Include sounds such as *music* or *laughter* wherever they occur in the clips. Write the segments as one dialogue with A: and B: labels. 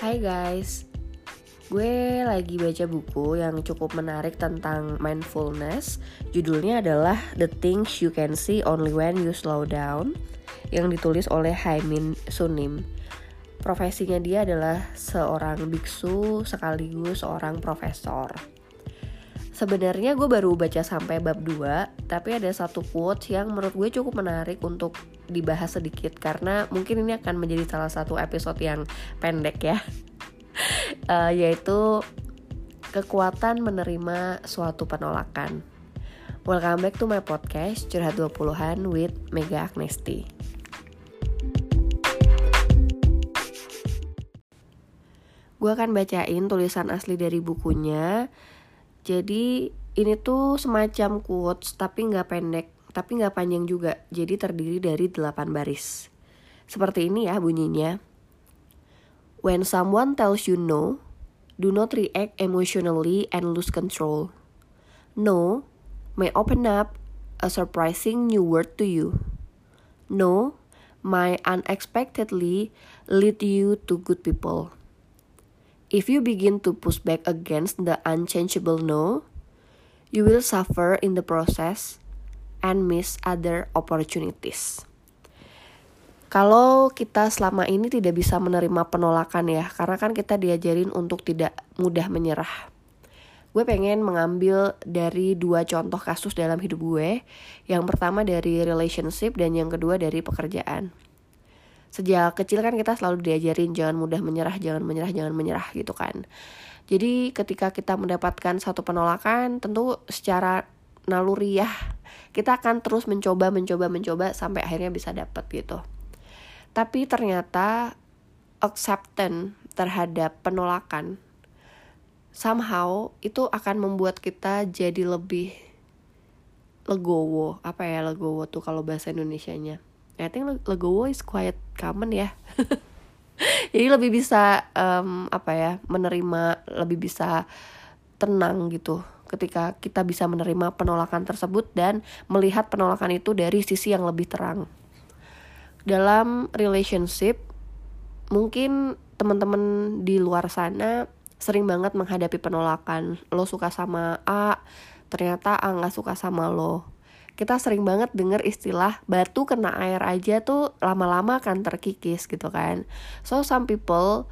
A: Hai guys, gue lagi baca buku yang cukup menarik tentang mindfulness. Judulnya adalah The Things You Can See Only When You Slow Down, yang ditulis oleh Haimin Sunim. Profesinya dia adalah seorang biksu sekaligus seorang profesor. Sebenarnya gue baru baca sampai bab 2, tapi ada satu quote yang menurut gue cukup menarik untuk dibahas sedikit karena mungkin ini akan menjadi salah satu episode yang pendek ya. uh, *laughs* yaitu kekuatan menerima suatu penolakan. Welcome back to my podcast Curhat 20-an with Mega Agnesti. Gue akan bacain tulisan asli dari bukunya jadi ini tuh semacam quotes tapi nggak pendek, tapi nggak panjang juga. Jadi terdiri dari 8 baris. Seperti ini ya bunyinya. When someone tells you no, do not react emotionally and lose control. No may open up a surprising new word to you. No may unexpectedly lead you to good people. If you begin to push back against the unchangeable no, you will suffer in the process and miss other opportunities. Kalau kita selama ini tidak bisa menerima penolakan ya, karena kan kita diajarin untuk tidak mudah menyerah. Gue pengen mengambil dari dua contoh kasus dalam hidup gue. Yang pertama dari relationship dan yang kedua dari pekerjaan sejak kecil kan kita selalu diajarin jangan mudah menyerah, jangan menyerah, jangan menyerah gitu kan. Jadi ketika kita mendapatkan satu penolakan, tentu secara naluriah kita akan terus mencoba, mencoba, mencoba sampai akhirnya bisa dapat gitu. Tapi ternyata acceptance terhadap penolakan somehow itu akan membuat kita jadi lebih legowo. Apa ya legowo tuh kalau bahasa Indonesianya? I think legowo is quite common ya *laughs* *laughs* jadi lebih bisa um, apa ya menerima lebih bisa tenang gitu ketika kita bisa menerima penolakan tersebut dan melihat penolakan itu dari sisi yang lebih terang. Dalam relationship mungkin teman-teman di luar sana sering banget menghadapi penolakan. Lo suka sama A ternyata A nggak suka sama lo kita sering banget denger istilah batu kena air aja tuh lama-lama akan terkikis gitu kan. So some people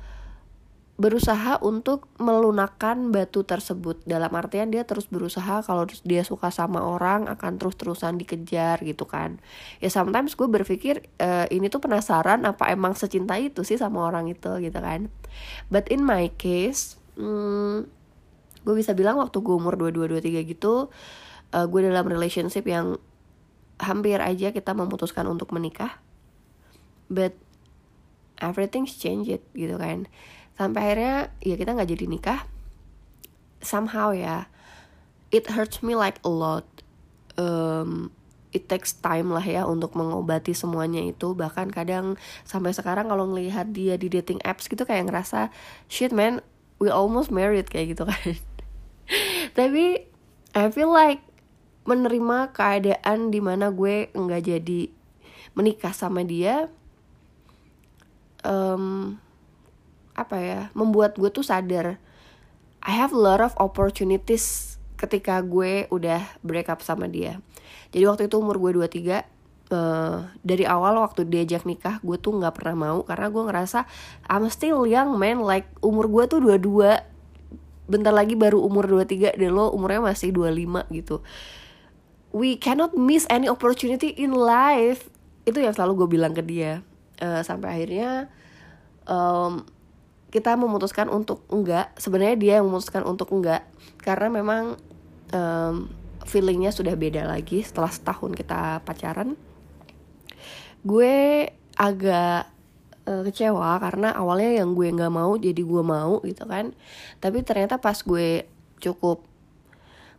A: berusaha untuk melunakkan batu tersebut. Dalam artian dia terus berusaha kalau dia suka sama orang akan terus-terusan dikejar gitu kan. Ya sometimes gue berpikir e, ini tuh penasaran apa emang secinta itu sih sama orang itu gitu kan. But in my case hmm, gue bisa bilang waktu gue umur 22 23 gitu uh, gue dalam relationship yang hampir aja kita memutuskan untuk menikah but everything's changed gitu kan. Sampai akhirnya ya kita nggak jadi nikah. Somehow ya it hurts me like a lot. Um, it takes time lah ya untuk mengobati semuanya itu. Bahkan kadang sampai sekarang kalau ngelihat dia di dating apps gitu kayak ngerasa shit man we almost married kayak gitu kan. *laughs* Tapi I feel like menerima keadaan di mana gue nggak jadi menikah sama dia um, apa ya membuat gue tuh sadar. I have a lot of opportunities ketika gue udah break up sama dia. Jadi waktu itu umur gue 23 Uh, dari awal waktu diajak nikah gue tuh nggak pernah mau karena gue ngerasa I'm still young man. Like umur gue tuh 22 bentar lagi baru umur 23 dan lo umurnya masih 25 gitu we cannot miss any opportunity in life. Itu yang selalu gue bilang ke dia. Uh, sampai akhirnya um, kita memutuskan untuk enggak. Sebenarnya dia yang memutuskan untuk enggak. Karena memang um, feelingnya sudah beda lagi setelah setahun kita pacaran. Gue agak uh, kecewa karena awalnya yang gue nggak mau jadi gue mau gitu kan. Tapi ternyata pas gue cukup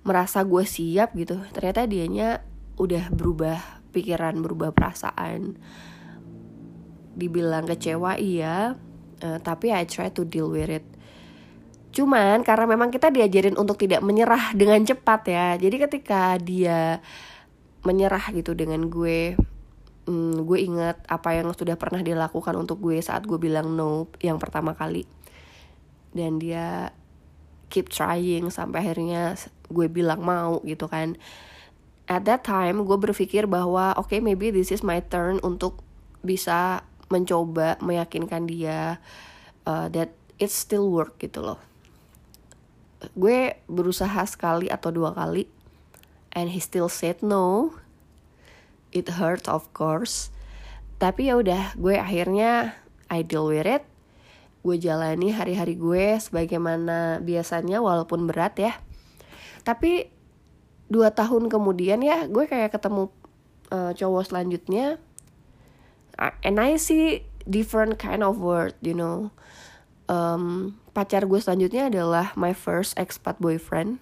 A: merasa gue siap gitu ternyata dianya udah berubah pikiran berubah perasaan. Dibilang kecewa iya. Uh, tapi I try to deal with it. Cuman karena memang kita diajarin untuk tidak menyerah dengan cepat ya. Jadi ketika dia menyerah gitu dengan gue hmm, gue inget apa yang sudah pernah dilakukan untuk gue saat gue bilang no yang pertama kali. Dan dia keep trying sampai akhirnya gue bilang mau gitu kan. At that time gue berpikir bahwa oke okay, maybe this is my turn untuk bisa mencoba meyakinkan dia uh, that it still work gitu loh. Gue berusaha sekali atau dua kali and he still said no. It hurt of course. Tapi ya udah gue akhirnya I deal with it. Gue jalani hari-hari gue sebagaimana biasanya walaupun berat ya tapi dua tahun kemudian ya gue kayak ketemu uh, cowok selanjutnya. And I see different kind of word you know. Um, pacar gue selanjutnya adalah my first expat boyfriend.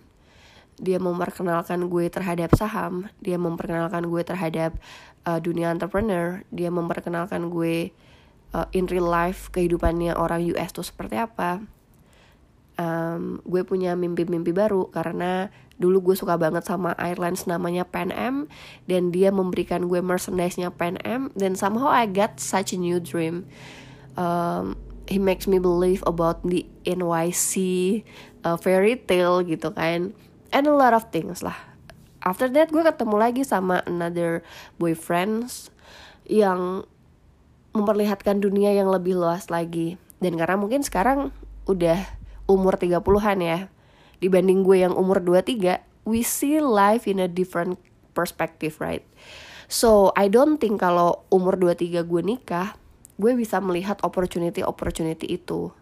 A: Dia memperkenalkan gue terhadap saham dia memperkenalkan gue terhadap uh, dunia entrepreneur dia memperkenalkan gue uh, in real life kehidupannya orang US tuh seperti apa um, gue punya mimpi-mimpi baru karena dulu gue suka banget sama airlines namanya Pan Am dan dia memberikan gue merchandise-nya Pan Am dan somehow I got such a new dream. Um, he makes me believe about the NYC uh, fairy tale gitu kan and a lot of things lah. After that gue ketemu lagi sama another boyfriends yang memperlihatkan dunia yang lebih luas lagi. Dan karena mungkin sekarang udah umur 30-an ya. Dibanding gue yang umur 23 we see life in a different perspective right? So I don't think kalau umur 23 gue nikah gue bisa melihat opportunity opportunity itu.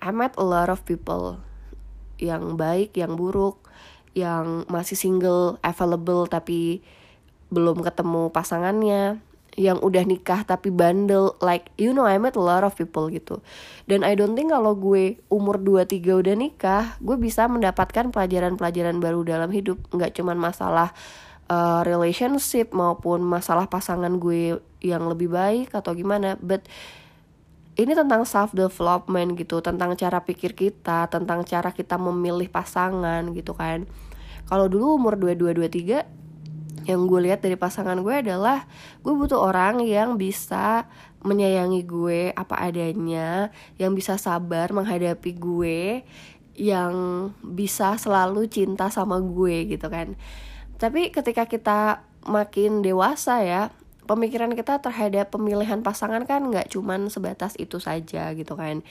A: I met a lot of people yang baik yang buruk yang masih single available tapi belum ketemu pasangannya yang udah nikah tapi bandel like you know I met a lot of people gitu. Dan I don't think kalau gue umur 23 udah nikah gue bisa mendapatkan pelajaran-pelajaran baru dalam hidup. Nggak cuman masalah uh, relationship maupun masalah pasangan gue yang lebih baik atau gimana. But ini tentang self development gitu tentang cara pikir kita tentang cara kita memilih pasangan gitu kan. Kalau dulu umur 22 23 yang gue lihat dari pasangan gue adalah gue butuh orang yang bisa menyayangi gue apa adanya, yang bisa sabar menghadapi gue, yang bisa selalu cinta sama gue gitu kan. Tapi ketika kita makin dewasa ya, pemikiran kita terhadap pemilihan pasangan kan nggak cuman sebatas itu saja gitu kan.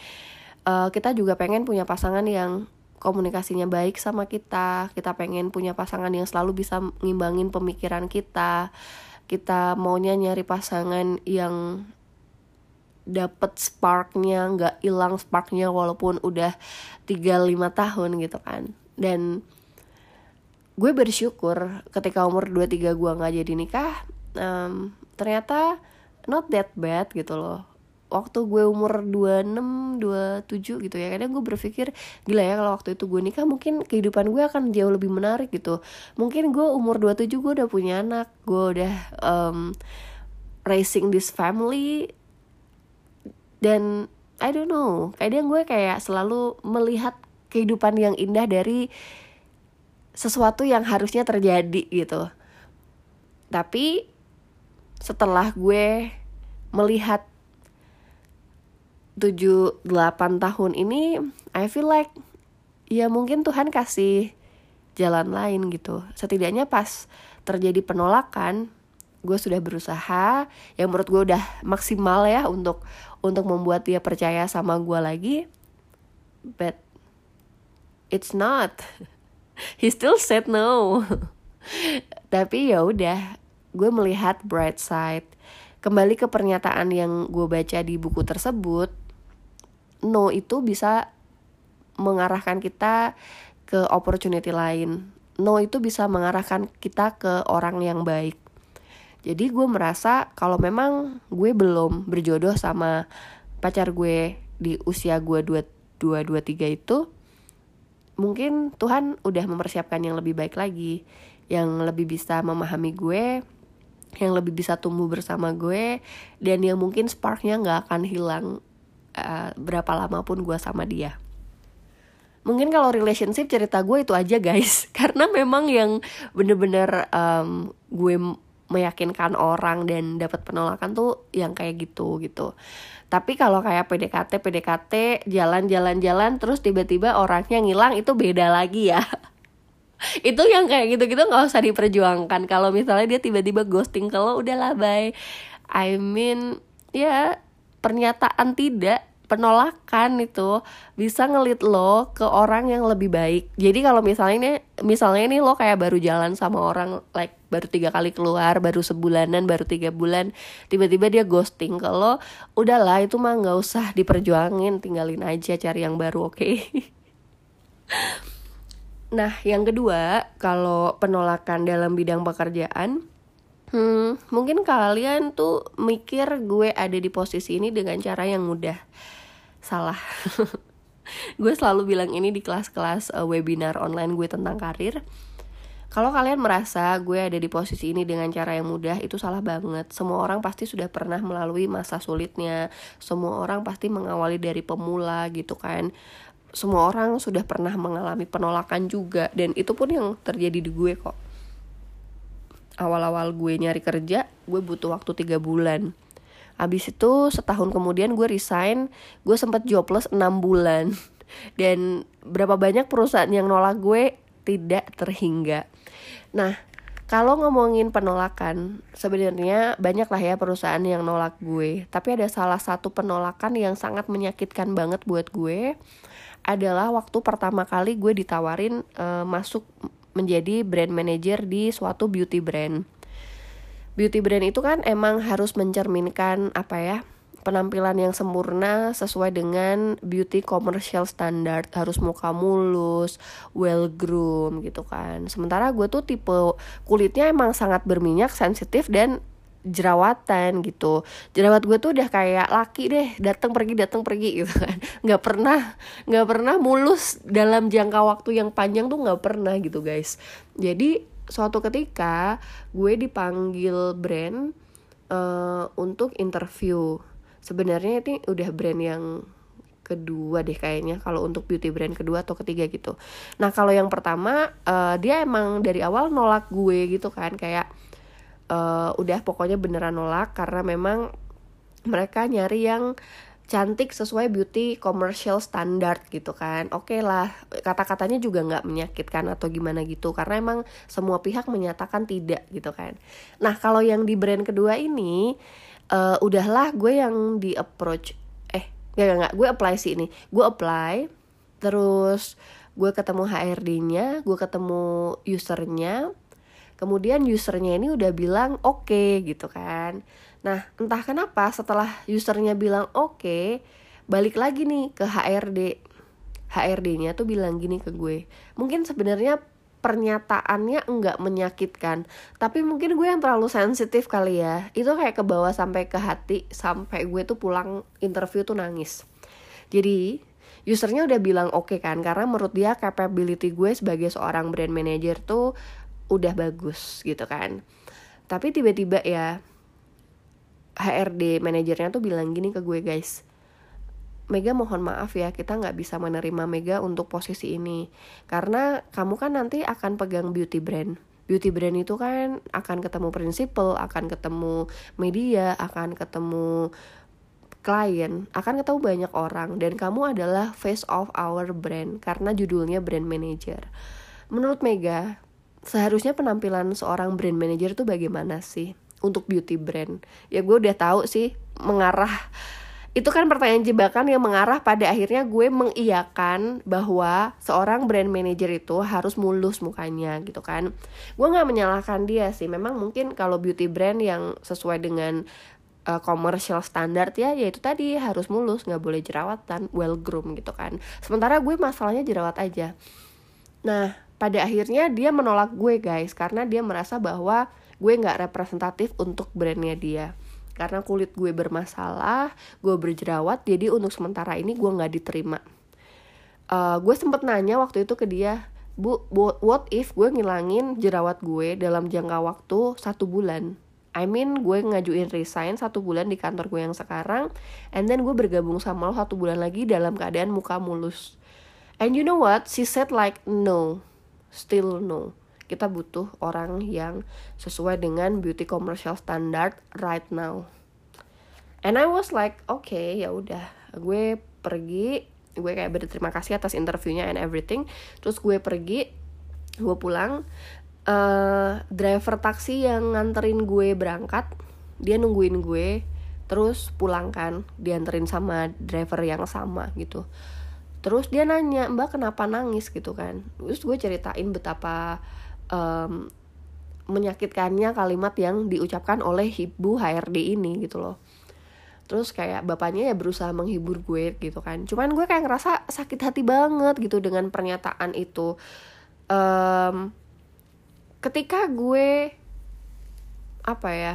A: Uh, kita juga pengen punya pasangan yang komunikasinya baik sama kita kita pengen punya pasangan yang selalu bisa ngimbangin pemikiran kita kita maunya nyari pasangan yang dapet sparknya nggak hilang sparknya walaupun udah 3-5 tahun gitu kan. Dan gue bersyukur ketika umur 23 gue nggak jadi nikah um, ternyata not that bad gitu loh waktu gue umur 26, 27 gitu ya Kadang gue berpikir gila ya kalau waktu itu gue nikah mungkin kehidupan gue akan jauh lebih menarik gitu. Mungkin gue umur 27 gue udah punya anak Gue udah um, raising this family Dan I don't know Kadang gue kayak selalu melihat kehidupan yang indah dari sesuatu yang harusnya terjadi gitu. Tapi setelah gue melihat 7 8 tahun ini I feel like ya mungkin Tuhan kasih jalan lain gitu. Setidaknya pas terjadi penolakan, gue sudah berusaha yang menurut gue udah maksimal ya untuk untuk membuat dia percaya sama gue lagi. But it's not. *laughs* He still said no. *laughs* Tapi ya udah, gue melihat bright side. Kembali ke pernyataan yang gue baca di buku tersebut, no itu bisa mengarahkan kita ke opportunity lain. No itu bisa mengarahkan kita ke orang yang baik. Jadi gue merasa kalau memang gue belum berjodoh sama pacar gue di usia gue 2223 itu mungkin Tuhan udah mempersiapkan yang lebih baik lagi, yang lebih bisa memahami gue, yang lebih bisa tumbuh bersama gue, dan yang mungkin sparknya nggak akan hilang uh, berapa lama pun gue sama dia. Mungkin kalau relationship cerita gue itu aja guys. *laughs* Karena memang yang bener-bener um, gue meyakinkan orang dan dapat penolakan tuh yang kayak gitu gitu. Tapi kalau kayak PDKT PDKT jalan-jalan-jalan terus tiba-tiba orangnya ngilang itu beda lagi ya. *laughs* Itu yang kayak gitu-gitu nggak usah diperjuangkan. Kalau misalnya dia tiba-tiba ghosting kalau udahlah bye. I mean ya pernyataan tidak penolakan itu bisa ngelit lo ke orang yang lebih baik. Jadi kalau misalnya ini misalnya ini lo kayak baru jalan sama orang like baru tiga kali keluar, baru sebulanan, baru tiga bulan, tiba-tiba dia ghosting. Kalau udahlah itu mah nggak usah diperjuangin, tinggalin aja cari yang baru, oke? Okay? *laughs* nah, yang kedua, kalau penolakan dalam bidang pekerjaan, Hmm, mungkin kalian tuh mikir gue ada di posisi ini dengan cara yang mudah. Salah. *laughs* Gue selalu bilang ini di kelas-kelas uh, webinar online gue tentang karir. Kalau kalian merasa gue ada di posisi ini dengan cara yang mudah itu salah banget. Semua orang pasti sudah pernah melalui masa sulitnya. Semua orang pasti mengawali dari pemula gitu kan. Semua orang sudah pernah mengalami penolakan juga. Dan itu pun yang terjadi di gue kok awal-awal gue nyari kerja gue butuh waktu tiga bulan Abis itu setahun kemudian gue resign, gue sempat jobless 6 bulan. *laughs* Dan berapa banyak perusahaan yang nolak gue tidak terhingga. Nah, kalau ngomongin penolakan, sebenarnya banyak lah ya perusahaan yang nolak gue. Tapi ada salah satu penolakan yang sangat menyakitkan banget buat gue adalah waktu pertama kali gue ditawarin uh, masuk menjadi brand manager di suatu beauty brand beauty brand itu kan emang harus mencerminkan apa ya penampilan yang sempurna sesuai dengan beauty commercial standard harus muka mulus, well groom gitu kan. Sementara gue tuh tipe kulitnya emang sangat berminyak, sensitif dan jerawatan gitu. Jerawat gue tuh udah kayak laki deh datang pergi datang pergi gitu kan. *laughs* Nggak pernah nggak pernah mulus dalam jangka waktu yang panjang tuh nggak pernah gitu guys. Jadi suatu ketika gue dipanggil brand uh, untuk interview. Sebenarnya ini udah brand yang kedua deh kayaknya kalau untuk beauty brand kedua atau ketiga gitu. Nah kalau yang pertama uh, dia emang dari awal nolak gue gitu kan kayak uh, udah pokoknya beneran nolak karena memang mereka nyari yang cantik sesuai beauty commercial standard gitu kan. Oke okay lah kata-katanya juga nggak menyakitkan atau gimana gitu karena emang semua pihak menyatakan tidak gitu kan. Nah kalau yang di brand kedua ini uh, udahlah gue yang di approach eh nggak nggak gue apply sih ini. Gue apply terus gue ketemu HRD-nya gue ketemu usernya kemudian usernya ini udah bilang oke okay, gitu kan Nah, entah kenapa setelah usernya bilang oke, okay, balik lagi nih ke HRD. HRD-nya tuh bilang gini ke gue. Mungkin sebenarnya pernyataannya enggak menyakitkan, tapi mungkin gue yang terlalu sensitif kali ya. Itu kayak ke bawah sampai ke hati, sampai gue tuh pulang interview tuh nangis. Jadi, usernya udah bilang oke okay kan karena menurut dia capability gue sebagai seorang brand manager tuh udah bagus gitu kan. Tapi tiba-tiba ya HRD manajernya tuh bilang gini ke gue guys Mega mohon maaf ya kita nggak bisa menerima Mega untuk posisi ini. Karena kamu kan nanti akan pegang beauty brand. Beauty brand itu kan akan ketemu prinsipal akan ketemu media akan ketemu klien akan ketemu banyak orang. Dan kamu adalah face of our brand karena judulnya brand manager. Menurut Mega seharusnya penampilan seorang brand manager tuh bagaimana sih? Untuk beauty brand. Ya gue udah tahu sih mengarah itu kan pertanyaan jebakan yang mengarah pada akhirnya gue mengiyakan bahwa seorang brand manager itu harus mulus mukanya gitu kan. Gue nggak menyalahkan dia sih. Memang mungkin kalau beauty brand yang sesuai dengan uh, commercial standar ya yaitu tadi harus mulus nggak boleh jerawatan well groom gitu kan. Sementara gue masalahnya jerawat aja. Nah pada akhirnya dia menolak gue guys karena dia merasa bahwa gue nggak representatif untuk brandnya dia. Karena kulit gue bermasalah gue berjerawat jadi untuk sementara ini gue nggak diterima. Uh, gue sempet nanya waktu itu ke dia bu what if gue ngilangin jerawat gue dalam jangka waktu satu bulan? I mean gue ngajuin resign satu bulan di kantor gue yang sekarang and then gue bergabung sama lo satu bulan lagi dalam keadaan muka mulus. And you know what? She said like no still no kita butuh orang yang sesuai dengan beauty commercial standard right now. And I was like oke okay, ya udah. Gue pergi gue kayak berterima kasih atas interviewnya and everything. Terus gue pergi gue pulang uh, driver taksi yang nganterin gue berangkat dia nungguin gue. Terus pulang kan dianterin sama driver yang sama gitu terus dia nanya mbak kenapa nangis? gitu kan. Terus gue ceritain betapa um, menyakitkannya kalimat yang diucapkan oleh ibu HRD ini gitu loh. Terus kayak bapaknya ya berusaha menghibur gue gitu kan. Cuman gue kayak ngerasa sakit hati banget gitu dengan pernyataan itu. Um, ketika gue apa ya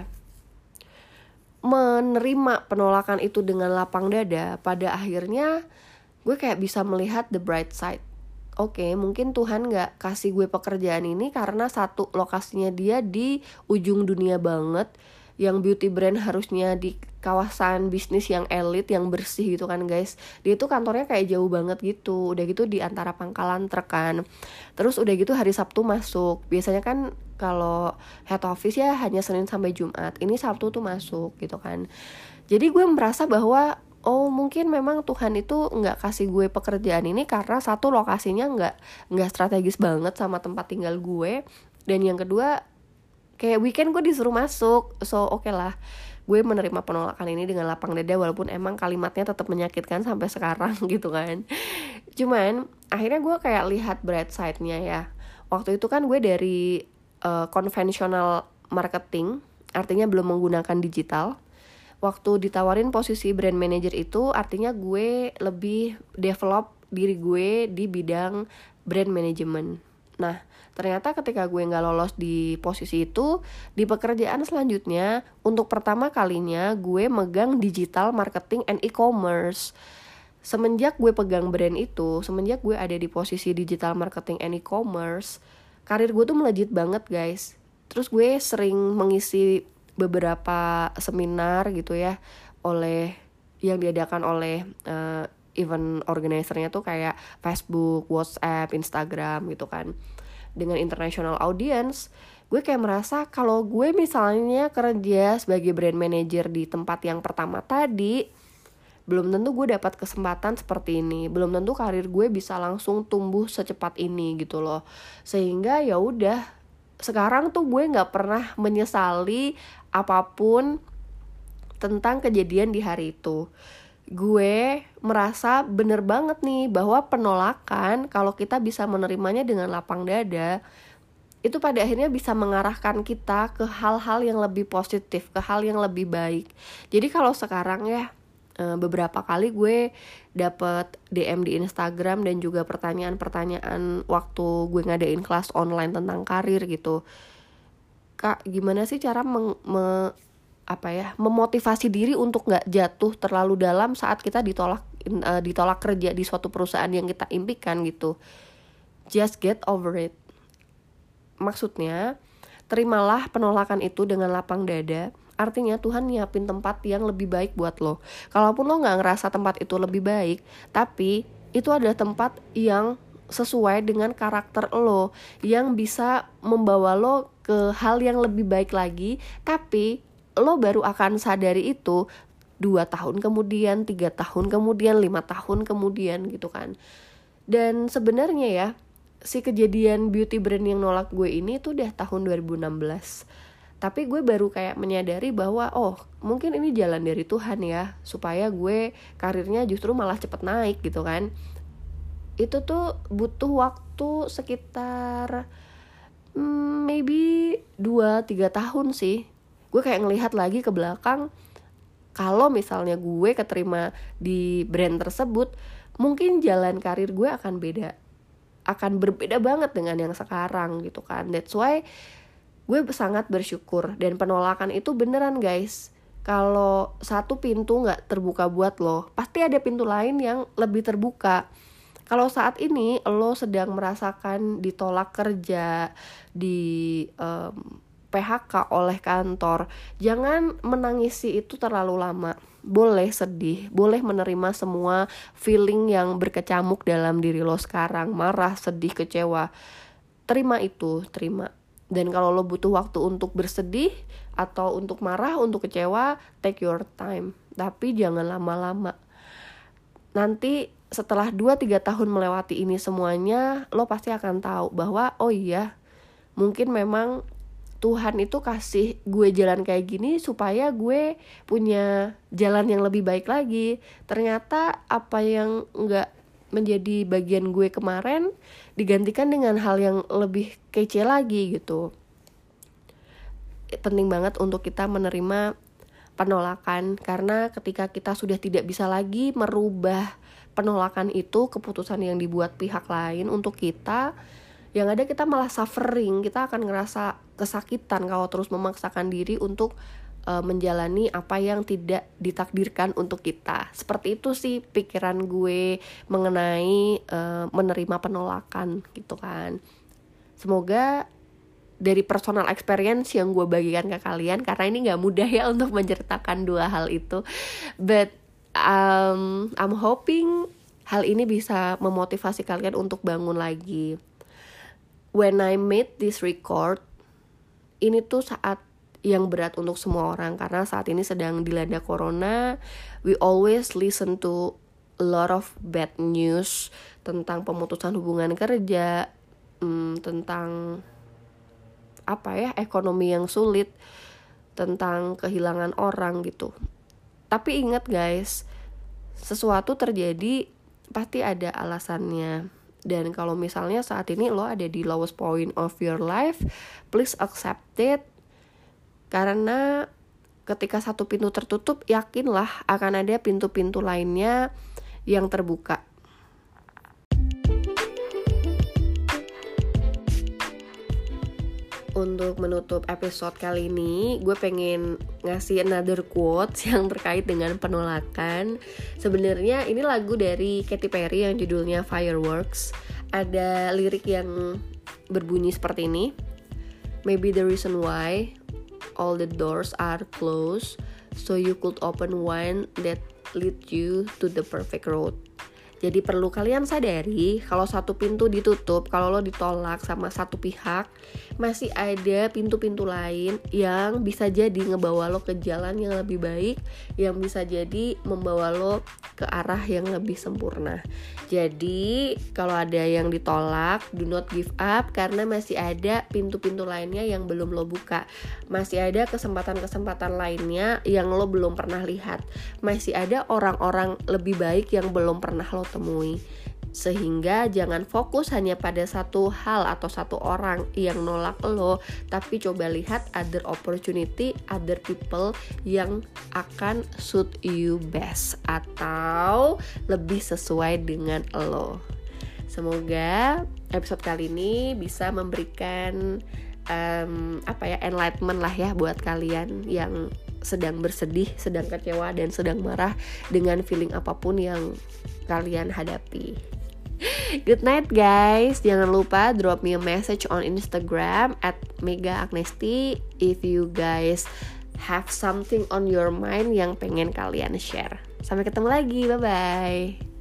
A: menerima penolakan itu dengan lapang dada pada akhirnya gue kayak bisa melihat the bright side. Oke okay, mungkin Tuhan gak kasih gue pekerjaan ini karena satu lokasinya dia di ujung dunia banget yang beauty brand harusnya di kawasan bisnis yang elit yang bersih gitu kan guys. Dia tuh kantornya kayak jauh banget gitu. Udah gitu di antara pangkalan truk kan. Terus udah gitu hari Sabtu masuk. Biasanya kan kalau head office ya hanya Senin sampai Jumat. Ini Sabtu tuh masuk gitu kan. Jadi gue merasa bahwa oh mungkin memang Tuhan itu nggak kasih gue pekerjaan ini karena satu lokasinya nggak nggak strategis banget sama tempat tinggal gue. Dan yang kedua kayak weekend gue disuruh masuk. So oke okay lah. Gue menerima penolakan ini dengan lapang dada walaupun emang kalimatnya tetap menyakitkan sampai sekarang *laughs* gitu kan. Cuman akhirnya gue kayak lihat bright side-nya ya. Waktu itu kan gue dari uh, konvensional marketing artinya belum menggunakan digital waktu ditawarin posisi brand manager itu artinya gue lebih develop diri gue di bidang brand management. Nah, ternyata ketika gue nggak lolos di posisi itu, di pekerjaan selanjutnya, untuk pertama kalinya gue megang digital marketing and e-commerce. Semenjak gue pegang brand itu, semenjak gue ada di posisi digital marketing and e-commerce, karir gue tuh melejit banget guys. Terus gue sering mengisi beberapa seminar gitu ya oleh yang diadakan oleh uh, event organizernya tuh kayak Facebook, WhatsApp, Instagram gitu kan. Dengan international audience gue kayak merasa kalau gue misalnya kerja sebagai brand manager di tempat yang pertama tadi belum tentu gue dapat kesempatan seperti ini. Belum tentu karir gue bisa langsung tumbuh secepat ini gitu loh. Sehingga ya udah sekarang tuh gue nggak pernah menyesali apa pun tentang kejadian di hari itu gue merasa bener banget nih bahwa penolakan kalau kita bisa menerimanya dengan lapang dada itu pada akhirnya bisa mengarahkan kita ke hal-hal yang lebih positif, ke hal yang lebih baik. Jadi kalau sekarang ya beberapa kali gue dapet DM di Instagram dan juga pertanyaan-pertanyaan waktu gue ngadain kelas online tentang karir gitu. Kak gimana sih cara meng, me, apa ya memotivasi diri untuk nggak jatuh terlalu dalam saat kita ditolak uh, ditolak kerja di suatu perusahaan yang kita impikan gitu? Just get over it. Maksudnya terimalah penolakan itu dengan lapang dada artinya Tuhan nyiapin tempat yang lebih baik buat lo. Kalaupun lo nggak ngerasa tempat itu lebih baik tapi itu adalah tempat yang sesuai dengan karakter lo yang bisa membawa lo ke hal yang lebih baik lagi. Tapi lo baru akan sadari itu dua tahun kemudian tiga tahun kemudian lima tahun kemudian gitu kan. Dan sebenarnya ya si kejadian beauty brand yang nolak gue ini tuh udah tahun 2016 tapi gue baru kayak menyadari bahwa oh mungkin ini jalan dari Tuhan ya supaya gue karirnya justru malah cepet naik gitu kan. Itu tuh butuh waktu sekitar hmm, maybe 2-3 tahun sih. Gue kayak ngelihat lagi ke belakang kalau misalnya gue keterima di brand tersebut mungkin jalan karir gue akan beda akan berbeda banget dengan yang sekarang gitu kan. That's why gue sangat bersyukur dan penolakan itu beneran guys kalau satu pintu nggak terbuka buat lo pasti ada pintu lain yang lebih terbuka kalau saat ini lo sedang merasakan ditolak kerja di um, PHK oleh kantor, jangan menangisi itu terlalu lama. Boleh sedih, boleh menerima semua feeling yang berkecamuk dalam diri lo sekarang, marah, sedih, kecewa. terima itu terima dan kalau lo butuh waktu untuk bersedih atau untuk marah untuk kecewa take your time. Tapi jangan lama-lama. Nanti setelah 2-3 tahun melewati ini semuanya lo pasti akan tahu bahwa oh iya mungkin memang Tuhan itu kasih gue jalan kayak gini supaya gue punya jalan yang lebih baik lagi. Ternyata apa yang nggak menjadi bagian gue kemarin digantikan dengan hal yang lebih kece lagi gitu. Penting banget untuk kita menerima penolakan karena ketika kita sudah tidak bisa lagi merubah penolakan itu keputusan yang dibuat pihak lain untuk kita yang ada kita malah suffering kita akan ngerasa kesakitan kalau terus memaksakan diri untuk uh, menjalani apa yang tidak ditakdirkan untuk kita. Seperti itu sih pikiran gue mengenai uh, menerima penolakan gitu kan. Semoga dari personal experience yang gue bagikan ke kalian karena ini nggak mudah ya untuk menceritakan dua hal itu. But um, I'm hoping hal ini bisa memotivasi kalian untuk bangun lagi. When I made this record, ini tuh saat yang berat untuk semua orang karena saat ini sedang dilanda corona. We always listen to a lot of bad news tentang pemutusan hubungan kerja, hmm, tentang apa ya ekonomi yang sulit, tentang kehilangan orang gitu. Tapi ingat guys, sesuatu terjadi pasti ada alasannya. Dan kalau misalnya saat ini lo ada di lowest point of your life, please accept it karena ketika satu pintu tertutup, yakinlah akan ada pintu-pintu lainnya yang terbuka. Untuk menutup episode kali ini, gue pengen ngasih another quotes *laughs* yang terkait dengan penolakan. Sebenarnya ini lagu dari Katy Perry yang judulnya Fireworks. Ada lirik yang berbunyi seperti ini. Maybe the reason why all the doors are closed so you could open one that lead you to the perfect road jadi perlu kalian sadari kalau satu pintu ditutup, kalau lo ditolak sama satu pihak, masih ada pintu-pintu lain yang bisa jadi ngebawa lo ke jalan yang lebih baik, yang bisa jadi membawa lo ke arah yang lebih sempurna. Jadi, kalau ada yang ditolak, do not give up karena masih ada pintu-pintu lainnya yang belum lo buka. Masih ada kesempatan-kesempatan lainnya yang lo belum pernah lihat. Masih ada orang-orang lebih baik yang belum pernah lo temui. Sehingga jangan fokus hanya pada satu hal atau satu orang yang nolak lo, tapi coba lihat other opportunity, other people yang akan suit you best atau lebih sesuai dengan lo. Semoga episode kali ini bisa memberikan um, apa ya enlightenment lah ya buat kalian yang sedang bersedih, sedang kecewa dan sedang marah dengan feeling apa pun yang kalian hadapi. *laughs* Good night guys. Jangan lupa drop me a message on Instagram at Mega Agnesti if you guys have something on your mind yang pengen kalian share. Sampai ketemu lagi. Bye bye.